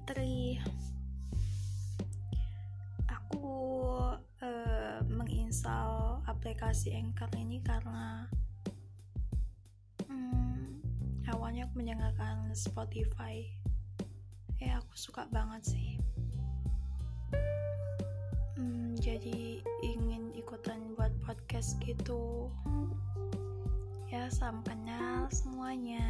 Putri. Aku uh, menginstal aplikasi Anchor ini karena um, awalnya aku mendengarkan Spotify. Ya aku suka banget sih. um, jadi ingin ikutan buat podcast gitu. Ya salam kenal semuanya.